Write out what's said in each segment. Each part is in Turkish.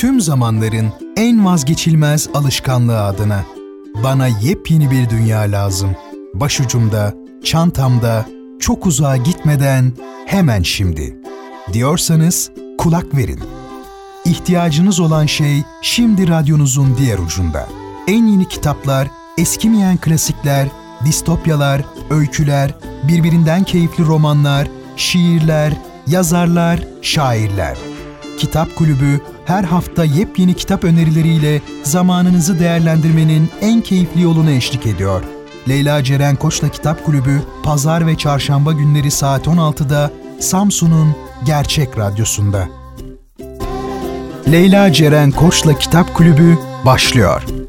tüm zamanların en vazgeçilmez alışkanlığı adına. Bana yepyeni bir dünya lazım. Başucumda, çantamda, çok uzağa gitmeden hemen şimdi. Diyorsanız kulak verin. İhtiyacınız olan şey şimdi radyonuzun diğer ucunda. En yeni kitaplar, eskimeyen klasikler, distopyalar, öyküler, birbirinden keyifli romanlar, şiirler, yazarlar, şairler. Kitap Kulübü her hafta yepyeni kitap önerileriyle zamanınızı değerlendirmenin en keyifli yolunu eşlik ediyor. Leyla Ceren Koç'la Kitap Kulübü pazar ve çarşamba günleri saat 16'da Samsun'un Gerçek Radyosu'nda. Leyla Ceren Koç'la Kitap Kulübü başlıyor.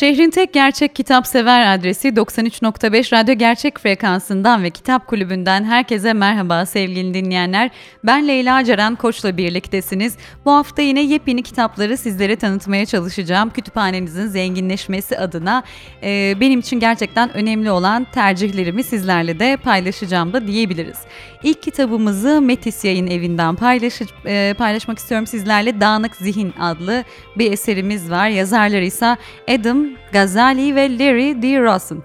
Şehrin tek gerçek kitap sever adresi 93.5 Radyo Gerçek frekansından ve Kitap Kulübü'nden herkese merhaba sevgili dinleyenler. Ben Leyla Ceren Koç'la birliktesiniz. Bu hafta yine yepyeni kitapları sizlere tanıtmaya çalışacağım. Kütüphanenizin zenginleşmesi adına e, benim için gerçekten önemli olan tercihlerimi sizlerle de paylaşacağım da diyebiliriz. İlk kitabımızı Metis Yayın Evi'nden paylaş, e, paylaşmak istiyorum sizlerle. Dağınık Zihin adlı bir eserimiz var. Yazarları ise Adam Gazali ve Larry D. Rossen.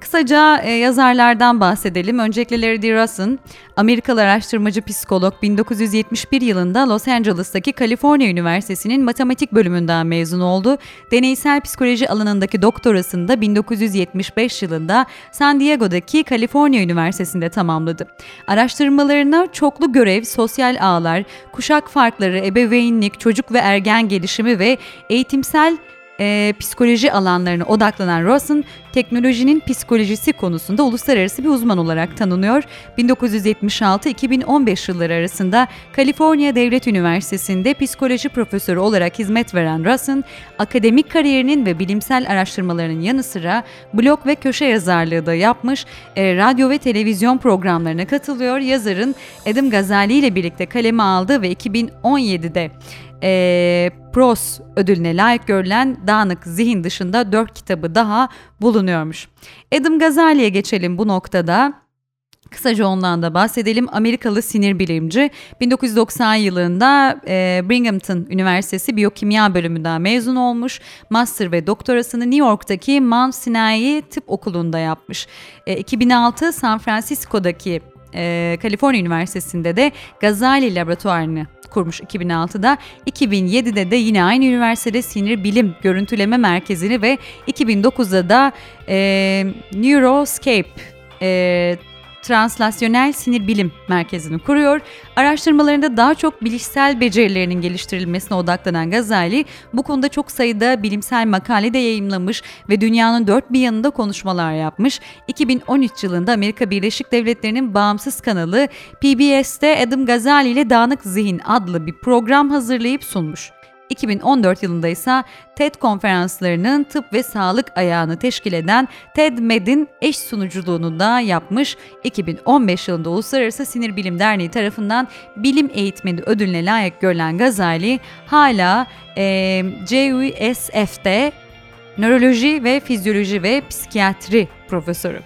Kısaca e, yazarlardan bahsedelim. Öncelikle Larry D. Rossen, Amerikalı araştırmacı psikolog 1971 yılında Los Angeles'taki Kaliforniya Üniversitesi'nin matematik bölümünden mezun oldu. Deneysel psikoloji alanındaki doktorasını da 1975 yılında San Diego'daki Kaliforniya Üniversitesi'nde tamamladı. Araştırmalarına çoklu görev, sosyal ağlar, kuşak farkları, ebeveynlik, çocuk ve ergen gelişimi ve eğitimsel e, psikoloji alanlarına odaklanan Rosen, teknolojinin psikolojisi konusunda uluslararası bir uzman olarak tanınıyor. 1976-2015 yılları arasında Kaliforniya Devlet Üniversitesi'nde psikoloji profesörü olarak hizmet veren Rosen, akademik kariyerinin ve bilimsel araştırmalarının yanı sıra blog ve köşe yazarlığı da yapmış, e, radyo ve televizyon programlarına katılıyor. Yazarın Adam Gazali ile birlikte kaleme aldığı ve 2017'de e, Pros ödülüne layık görülen Dağınık Zihin dışında dört kitabı daha bulunuyormuş. Adam Gazali'ye geçelim bu noktada. Kısaca ondan da bahsedelim. Amerikalı sinir bilimci 1990 yılında e, Binghamton Üniversitesi Biyokimya bölümünden mezun olmuş. Master ve doktorasını New York'taki Mount Sinai Tıp Okulu'nda yapmış. E, 2006 San Francisco'daki e, Kaliforniya Üniversitesi'nde de Gazali Laboratuvarını kurmuş 2006'da. 2007'de de yine aynı üniversitede sinir bilim görüntüleme merkezini ve 2009'da da e, Neuroscape e, Translasyonel Sinir Bilim Merkezi'ni kuruyor. Araştırmalarında daha çok bilişsel becerilerinin geliştirilmesine odaklanan Gazali bu konuda çok sayıda bilimsel makale de yayımlamış ve dünyanın dört bir yanında konuşmalar yapmış. 2013 yılında Amerika Birleşik Devletleri'nin bağımsız kanalı PBS'te Adam Gazali ile Dağınık Zihin adlı bir program hazırlayıp sunmuş. 2014 yılında ise TED konferanslarının tıp ve sağlık ayağını teşkil eden TED Med'in eş sunuculuğunu da yapmış. 2015 yılında Uluslararası Sinir Bilim Derneği tarafından bilim eğitmeni ödülüne layık görülen Gazali hala e, CUSF'de nöroloji ve fizyoloji ve psikiyatri profesörü.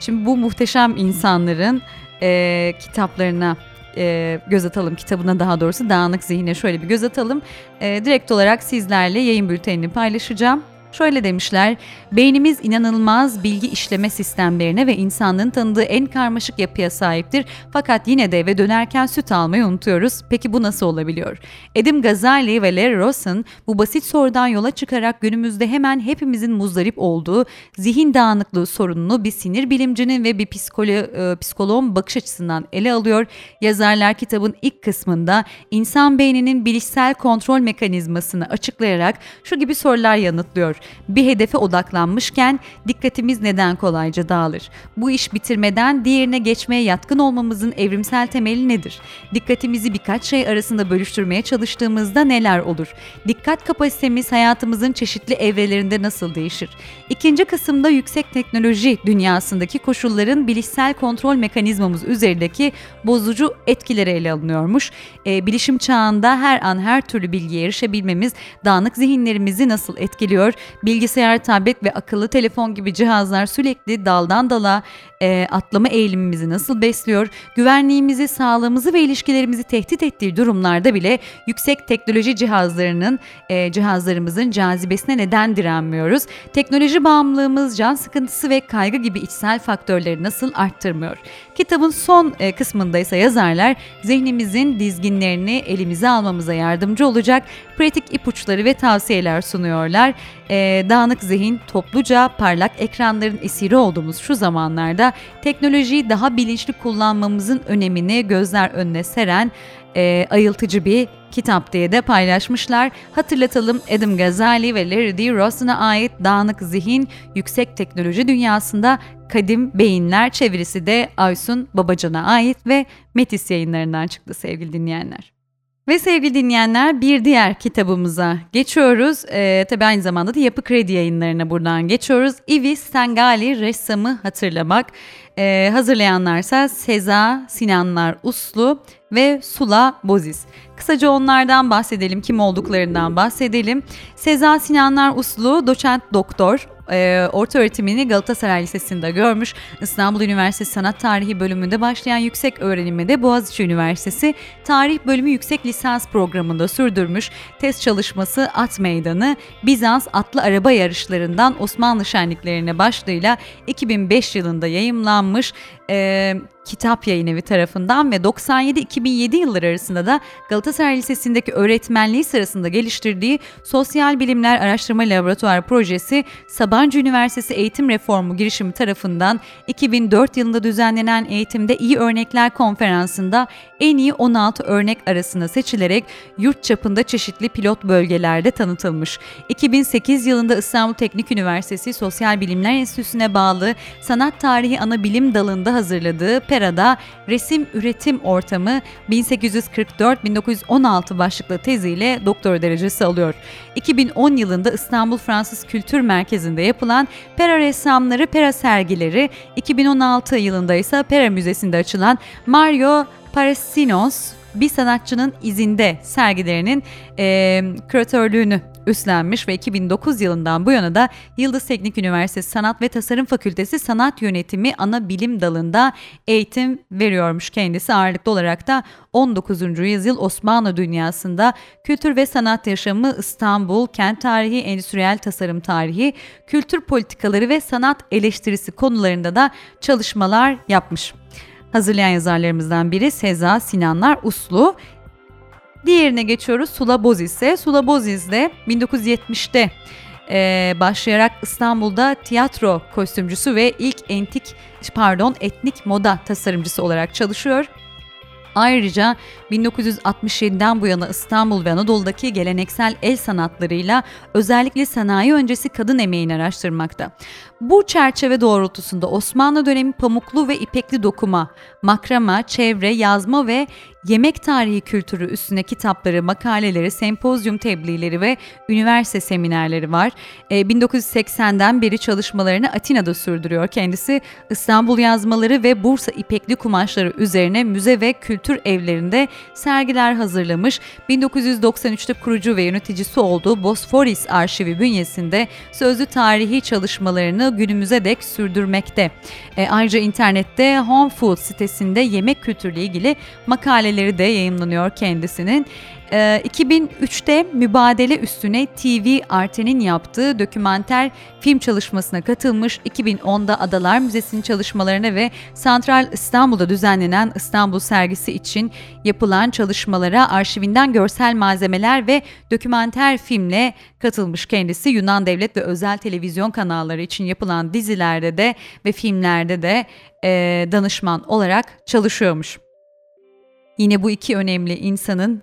Şimdi bu muhteşem insanların e, kitaplarına e, göz atalım kitabına daha doğrusu dağınık zihine şöyle bir göz atalım. E, direkt olarak sizlerle yayın bültenini paylaşacağım. Şöyle demişler, beynimiz inanılmaz bilgi işleme sistemlerine ve insanlığın tanıdığı en karmaşık yapıya sahiptir. Fakat yine de eve dönerken süt almayı unutuyoruz. Peki bu nasıl olabiliyor? Edim Gazali ve Larry Rosen bu basit sorudan yola çıkarak günümüzde hemen hepimizin muzdarip olduğu zihin dağınıklığı sorununu bir sinir bilimcinin ve bir psikolo e, psikoloğun bakış açısından ele alıyor. Yazarlar kitabın ilk kısmında insan beyninin bilişsel kontrol mekanizmasını açıklayarak şu gibi sorular yanıtlıyor. Bir hedefe odaklanmışken dikkatimiz neden kolayca dağılır? Bu iş bitirmeden diğerine geçmeye yatkın olmamızın evrimsel temeli nedir? Dikkatimizi birkaç şey arasında bölüştürmeye çalıştığımızda neler olur? Dikkat kapasitemiz hayatımızın çeşitli evrelerinde nasıl değişir? İkinci kısımda yüksek teknoloji dünyasındaki koşulların bilişsel kontrol mekanizmamız üzerindeki bozucu etkileri ele alınıyormuş. E, bilişim çağında her an her türlü bilgiye erişebilmemiz dağınık zihinlerimizi nasıl etkiliyor? Bilgisayar, tablet ve akıllı telefon gibi cihazlar sürekli daldan dala e, atlama eğilimimizi nasıl besliyor, güvenliğimizi, sağlığımızı ve ilişkilerimizi tehdit ettiği durumlarda bile yüksek teknoloji cihazlarının e, cihazlarımızın cazibesine neden direnmiyoruz? Teknoloji bağımlılığımız, can sıkıntısı ve kaygı gibi içsel faktörleri nasıl arttırmıyor? Kitabın son e, kısmında ise yazarlar zihnimizin dizginlerini elimize almamıza yardımcı olacak pratik ipuçları ve tavsiyeler sunuyorlar. E, dağınık zihin, topluca parlak ekranların esiri olduğumuz şu zamanlarda teknolojiyi daha bilinçli kullanmamızın önemini gözler önüne seren e, ayıltıcı bir kitap diye de paylaşmışlar. Hatırlatalım Adam Gazali ve Larry D. Ross'una ait Dağınık Zihin, Yüksek Teknoloji Dünyasında Kadim Beyinler çevirisi de Aysun Babacan'a ait ve Metis yayınlarından çıktı sevgili dinleyenler. Ve sevgili dinleyenler bir diğer kitabımıza geçiyoruz. Ee, tabii aynı zamanda da Yapı Kredi yayınlarına buradan geçiyoruz. Ivi Stengali Ressamı Hatırlamak. Ee, hazırlayanlarsa Seza Sinanlar Uslu ve Sula Bozis. Kısaca onlardan bahsedelim, kim olduklarından bahsedelim. Seza Sinanlar Uslu, doçent doktor, e, orta öğretimini Galatasaray Lisesi'nde görmüş. İstanbul Üniversitesi Sanat Tarihi bölümünde başlayan yüksek öğrenimi de Boğaziçi Üniversitesi Tarih Bölümü Yüksek Lisans programında sürdürmüş. Test çalışması At Meydanı, Bizans atlı araba yarışlarından Osmanlı şenliklerine başlığıyla 2005 yılında yayımlanmış. E, Kitap Yayın Evi tarafından ve 97-2007 yılları arasında da Galatasaray Lisesi'ndeki öğretmenliği sırasında geliştirdiği Sosyal Bilimler Araştırma Laboratuvar Projesi Sabancı Üniversitesi Eğitim Reformu girişimi tarafından 2004 yılında düzenlenen Eğitimde İyi Örnekler Konferansı'nda en iyi 16 örnek arasında seçilerek yurt çapında çeşitli pilot bölgelerde tanıtılmış. 2008 yılında İstanbul Teknik Üniversitesi Sosyal Bilimler Enstitüsü'ne bağlı Sanat Tarihi Ana Bilim Dalı'nda hazırladığı Pera'da Resim Üretim Ortamı 1844-1916 başlıklı teziyle doktor derecesi alıyor. 2010 yılında İstanbul Fransız Kültür Merkezi'nde yapılan Pera ressamları Pera sergileri, 2016 yılında ise Pera Müzesi'nde açılan Mario Parasinos bir sanatçının izinde sergilerinin e, küratörlüğünü üstlenmiş ve 2009 yılından bu yana da Yıldız Teknik Üniversitesi Sanat ve Tasarım Fakültesi Sanat Yönetimi ana bilim dalında eğitim veriyormuş kendisi ağırlıklı olarak da 19. yüzyıl Osmanlı dünyasında kültür ve sanat yaşamı İstanbul, kent tarihi, endüstriyel tasarım tarihi, kültür politikaları ve sanat eleştirisi konularında da çalışmalar yapmış. Hazırlayan yazarlarımızdan biri Seza Sinanlar Uslu. Diğerine geçiyoruz Sula Boziz'e. Sula Boziz de 1970'te e, başlayarak İstanbul'da tiyatro kostümcüsü ve ilk entik pardon etnik moda tasarımcısı olarak çalışıyor. Ayrıca 1967'den bu yana İstanbul ve Anadolu'daki geleneksel el sanatlarıyla özellikle sanayi öncesi kadın emeğini araştırmakta. Bu çerçeve doğrultusunda Osmanlı dönemi pamuklu ve ipekli dokuma, makrama, çevre, yazma ve yemek tarihi kültürü üstüne kitapları, makaleleri, sempozyum tebliğleri ve üniversite seminerleri var. E, 1980'den beri çalışmalarını Atina'da sürdürüyor kendisi. İstanbul yazmaları ve Bursa ipekli kumaşları üzerine müze ve kültür evlerinde sergiler hazırlamış. 1993'te kurucu ve yöneticisi olduğu Bosforis arşivi bünyesinde sözlü tarihi çalışmalarını günümüze dek sürdürmekte. E, ayrıca internette Home Food sitesinde yemek kültürüyle ilgili makaleleri de yayınlanıyor kendisinin. 2003'te ee, mübadele üstüne TV Arte'nin yaptığı dokümanter film çalışmasına katılmış. 2010'da Adalar Müzesi'nin çalışmalarına ve Santral İstanbul'da düzenlenen İstanbul sergisi için yapılan çalışmalara arşivinden görsel malzemeler ve dokümanter filmle katılmış kendisi. Yunan devlet ve özel televizyon kanalları için yapılan dizilerde de ve filmlerde de e, danışman olarak çalışıyormuş. Yine bu iki önemli insanın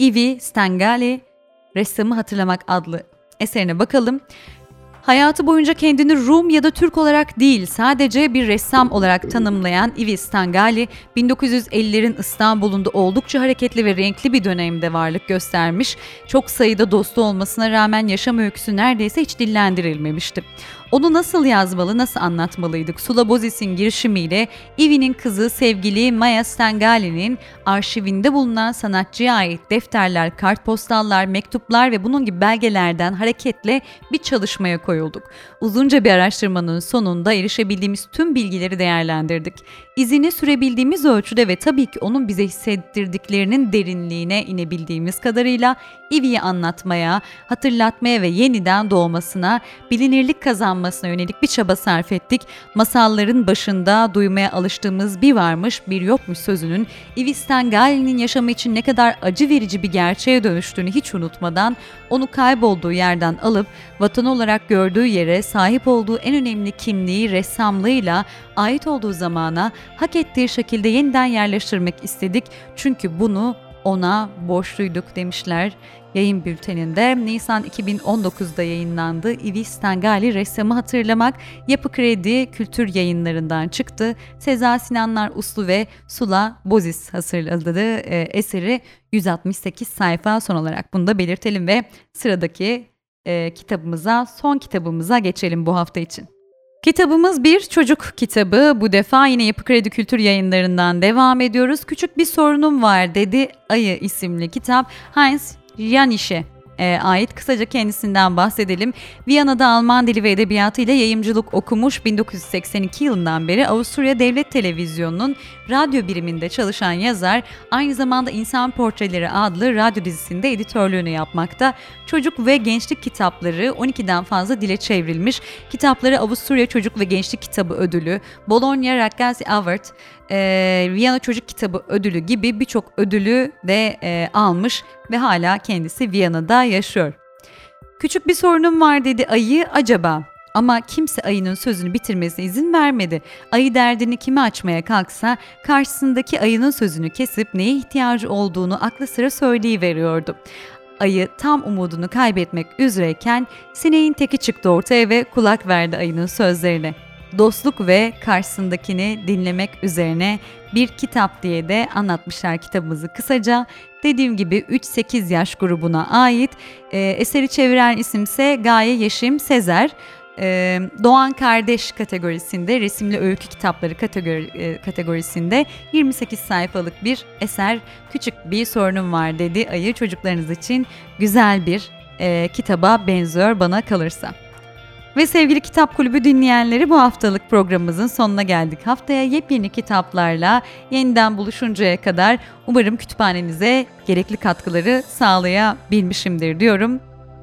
Ivi Stengali Ressamı Hatırlamak adlı eserine bakalım. Hayatı boyunca kendini Rum ya da Türk olarak değil sadece bir ressam olarak tanımlayan Ivi Stangali 1950'lerin İstanbul'unda oldukça hareketli ve renkli bir dönemde varlık göstermiş. Çok sayıda dostu olmasına rağmen yaşam öyküsü neredeyse hiç dillendirilmemişti. Onu nasıl yazmalı, nasıl anlatmalıydık? Sula Bozis'in girişimiyle Ivi'nin kızı sevgili Maya Stengali'nin arşivinde bulunan sanatçıya ait defterler, kartpostallar, mektuplar ve bunun gibi belgelerden hareketle bir çalışmaya koyulduk. Uzunca bir araştırmanın sonunda erişebildiğimiz tüm bilgileri değerlendirdik. İzini sürebildiğimiz ölçüde ve tabii ki onun bize hissettirdiklerinin derinliğine inebildiğimiz kadarıyla Ivi'yi anlatmaya, hatırlatmaya ve yeniden doğmasına, bilinirlik kazanmasına yönelik bir çaba sarf ettik. Masalların başında duymaya alıştığımız bir varmış bir yokmuş sözünün Ivi Stengali'nin yaşamı için ne kadar acı verici bir gerçeğe dönüştüğünü hiç unutmadan onu kaybolduğu yerden alıp vatan olarak gördüğü yere sahip olduğu en önemli kimliği ressamlığıyla ait olduğu zamana hak ettiği şekilde yeniden yerleştirmek istedik. Çünkü bunu ona borçluyduk demişler yayın bülteninde. Nisan 2019'da yayınlandı. Ivi Stengali ressamı hatırlamak Yapı Kredi Kültür Yayınlarından çıktı. Seza Sinanlar Uslu ve Sula Bozis hazırladı e, eseri 168 sayfa son olarak bunu da belirtelim ve sıradaki e, kitabımıza, son kitabımıza geçelim bu hafta için. Kitabımız bir çocuk kitabı. Bu defa yine Yapı Kredi Kültür yayınlarından devam ediyoruz. Küçük bir sorunum var dedi Ayı isimli kitap. Heinz Janiş'e e, ait. Kısaca kendisinden bahsedelim. Viyana'da Alman dili ve edebiyatı ile yayımcılık okumuş 1982 yılından beri Avusturya Devlet Televizyonu'nun radyo biriminde çalışan yazar aynı zamanda İnsan Portreleri adlı radyo dizisinde editörlüğünü yapmakta. Çocuk ve gençlik kitapları 12'den fazla dile çevrilmiş. Kitapları Avusturya Çocuk ve Gençlik Kitabı Ödülü, Bologna Ragazzi Award, e, Viyana Çocuk Kitabı Ödülü gibi birçok ödülü de e, almış ve hala kendisi Viyana'da yaşıyor. Küçük bir sorunum var dedi ayı acaba. Ama kimse ayının sözünü bitirmesine izin vermedi. Ayı derdini kime açmaya kalksa karşısındaki ayının sözünü kesip neye ihtiyacı olduğunu aklı sıra söyleyiveriyordu. Ayı tam umudunu kaybetmek üzereyken sineğin teki çıktı ortaya ve kulak verdi ayının sözlerine dostluk ve karşısındakini dinlemek üzerine bir kitap diye de anlatmışlar kitabımızı kısaca. Dediğim gibi 3-8 yaş grubuna ait. E, eseri çeviren isimse Gaye Yeşim Sezer. Ee, Doğan Kardeş kategorisinde, resimli öykü kitapları kategori, e, kategorisinde 28 sayfalık bir eser. Küçük bir sorunum var dedi ayı çocuklarınız için güzel bir e, kitaba benziyor bana kalırsa. Ve sevgili Kitap Kulübü dinleyenleri bu haftalık programımızın sonuna geldik. Haftaya yepyeni kitaplarla yeniden buluşuncaya kadar umarım kütüphanenize gerekli katkıları sağlayabilmişimdir diyorum.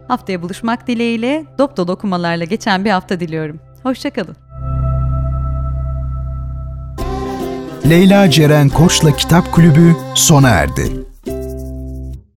Haftaya buluşmak dileğiyle dop dolu okumalarla geçen bir hafta diliyorum. Hoşçakalın. Leyla Ceren Koç'la Kitap Kulübü sona erdi.